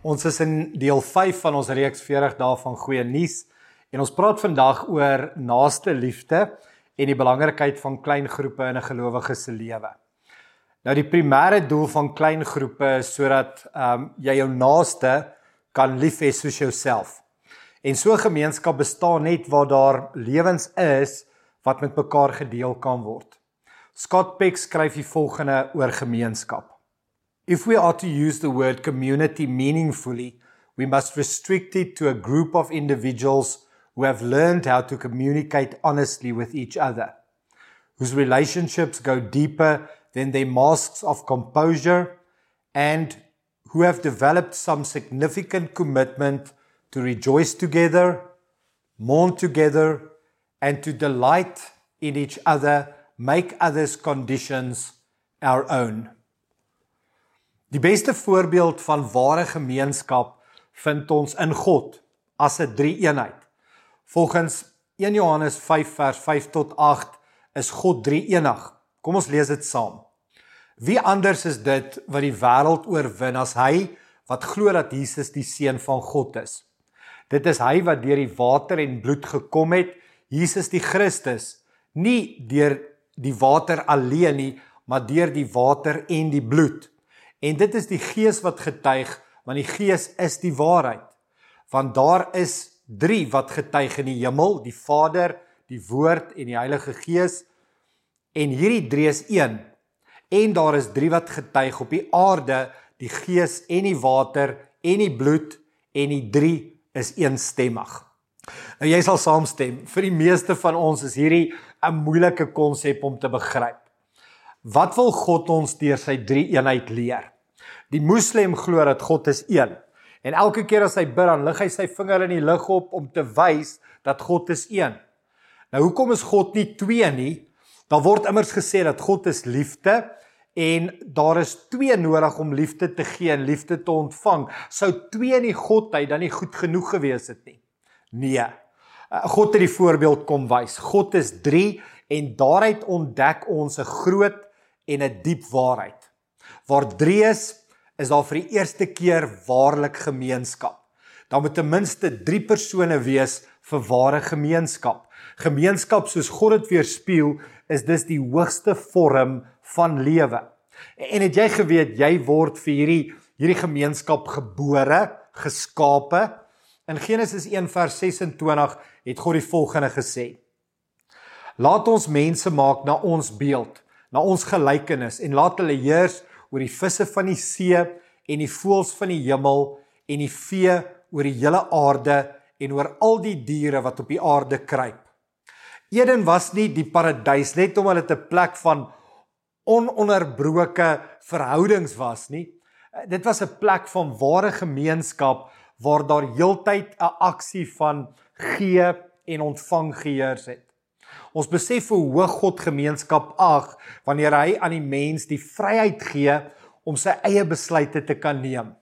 Ons is in deel 5 van ons reeks 40 dae van goeie nuus en ons praat vandag oor naaste liefde en die belangrikheid van klein groepe in 'n gelowige se lewe. Nou die primêre doel van klein groepe is sodat ehm um, jy jou naaste kan lief hê soos jouself. En so 'n gemeenskap bestaan net waar daar lewens is wat met mekaar gedeel kan word. Scott Peck skryf die volgende oor gemeenskap. If we are to use the word community meaningfully, we must restrict it to a group of individuals who have learned how to communicate honestly with each other, whose relationships go deeper than their masks of composure, and who have developed some significant commitment to rejoice together, mourn together, and to delight in each other, make others' conditions our own. Die beste voorbeeld van ware gemeenskap vind ons in God as 'n drie-eenheid. Volgens 1 Johannes 5 vers 5 tot 8 is God drie-enig. Kom ons lees dit saam. Wie anders is dit wat die wêreld oorwin as hy wat glo dat Jesus die seun van God is? Dit is hy wat deur die water en bloed gekom het, Jesus die Christus, nie deur die water alleen nie, maar deur die water en die bloed. En dit is die Gees wat getuig, want die Gees is die waarheid. Want daar is 3 wat getuig in die hemel, die Vader, die Woord en die Heilige Gees. En hierdie 3 is 1. En daar is 3 wat getuig op die aarde, die Gees en die water en die bloed en die 3 is eensstemmig. Nou jy sal saamstem, vir die meeste van ons is hierdie 'n moeilike konsep om te begryp. Wat wil God ons deur sy drie eenheid leer? Die moslem glo dat God is een. En elke keer as hy bid, dan lig hy sy vinger in die lug op om te wys dat God is een. Nou hoekom is God nie twee nie? Daar word immers gesê dat God is liefde en daar is twee nodig om liefde te gee en liefde te ontvang. Sou twee in die godheid dan nie goed genoeg gewees het nie? Nee. Uh, God het die voorbeeld kom wys. God is 3 en daaruit ontdek ons 'n groot en 'n diep waarheid. Waar 3 is, is daar vir die eerste keer waarlik gemeenskap. Daar moet ten minste 3 persone wees vir ware gemeenskap. Gemeenskap soos God dit weerspieël, is dus die hoogste vorm van lewe. En het jy geweet jy word vir hierdie hierdie gemeenskap gebore, geskape? In Genesis 1:26 het God die volgende gesê: Laat ons mense maak na ons beeld, na ons gelykenis en laat hulle heers oor die visse van die see en die voëls van die hemel en die vee oor die hele aarde en oor al die diere wat op die aarde kruip. Eden was nie die paradys net omdat dit 'n plek van ononderbroke verhoudings was nie. Dit was 'n plek van ware gemeenskap waar daar heeltyd 'n aksie van gee en ontvang geheers het. Ons besef hoe hoog God gemeenskap ag wanneer hy aan die mens die vryheid gee om sy eie besluite te kan neem.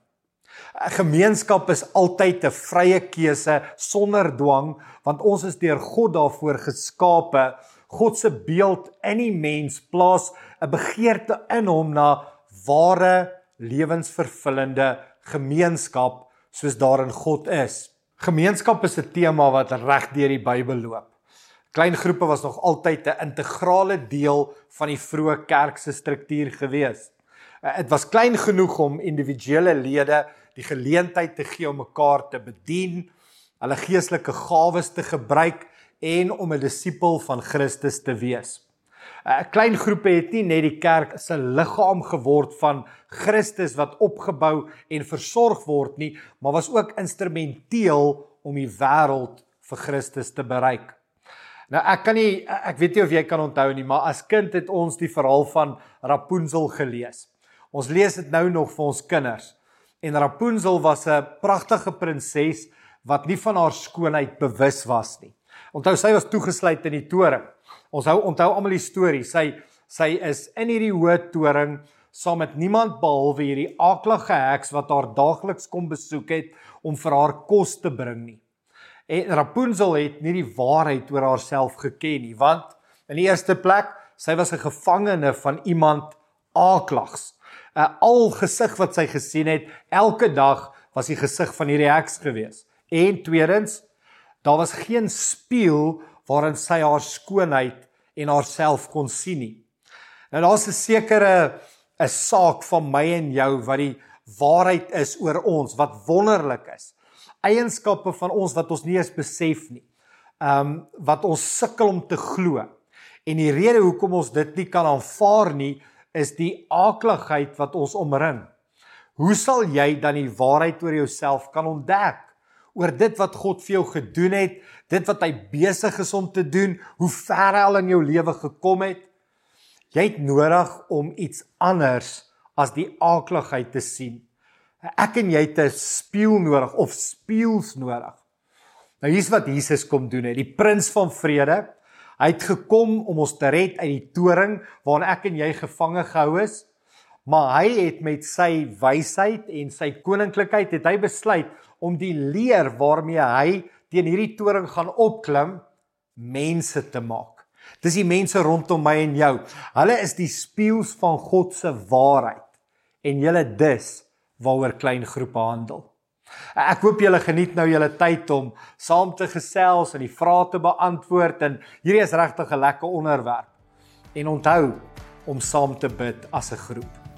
'n Gemeenskap is altyd 'n vrye keuse sonder dwang want ons is deur God daarvoor geskape. God se beeld in die mens plaas 'n begeerte in hom na ware lewensvervullende gemeenskap soos daarin God is. Gemeenskap is 'n tema wat reg deur die Bybel loop. Klein groepe was nog altyd 'n integrale deel van die vroeë kerk se struktuur gewees. Eh, dit was klein genoeg om individuele lede die geleentheid te gee om mekaar te bedien, hulle geestelike gawes te gebruik en om 'n disipel van Christus te wees. 'n Klein groepe het nie net die kerk se liggaam geword van Christus wat opgebou en versorg word nie, maar was ook instrumenteel om die wêreld vir Christus te bereik. Nou ek kan nie ek weet nie of jy kan onthou nie, maar as kind het ons die verhaal van Rapunzel gelees. Ons lees dit nou nog vir ons kinders. En Rapunzel was 'n pragtige prinses wat nie van haar skoonheid bewus was nie. Onthou sy was toegesluit in die toring. Ons hou onthou almal die storie. Sy sy is in hierdie hoë toring saam met niemand behalwe hierdie aaklige heks wat haar daagliks kom besoek het om vir haar kos te bring nie. En Rapunzel het nie die waarheid oor haarself geken nie, want in die eerste plek, sy was 'n gevangene van iemand aaklags. 'n Al gesig wat sy gesien het, elke dag was die gesig van hierdie heks gewees. En tweedens, daar was geen spieël waarin sy haar skoonheid en haarself kon sien nie. Nou daar's 'n sekere 'n saak van my en jou wat die waarheid is oor ons wat wonderlik is. Eienskappe van ons wat ons nie eens besef nie. Um wat ons sukkel om te glo. En die rede hoekom ons dit nie kan aanvaar nie is die aakligheid wat ons omring. Hoe sal jy dan die waarheid oor jouself kan ontdek? oor dit wat God vir jou gedoen het, dit wat hy besig is om te doen, hoe ver hy al in jou lewe gekom het. Jy het nodig om iets anders as die aakligheid te sien. Ek en jy het 'n spieël nodig of spieëls nodig. Nou hier's wat Jesus kom doen het, die prins van vrede. Hy het gekom om ons te red uit die toring waarin ek en jy gevange gehou is. Maar hy het met sy wysheid en sy koninklikheid het hy besluit om die leer waarmee hy teen hierdie toring gaan opklim mense te maak. Dis die mense rondom my en jou. Hulle is die spieëls van God se waarheid en julle dis waaroor klein groepe handel. Ek hoop julle geniet nou julle tyd om saam te gesels en die vrae te beantwoord en hierdie is regtig 'n lekker onderwerp. En onthou om saam te bid as 'n groep.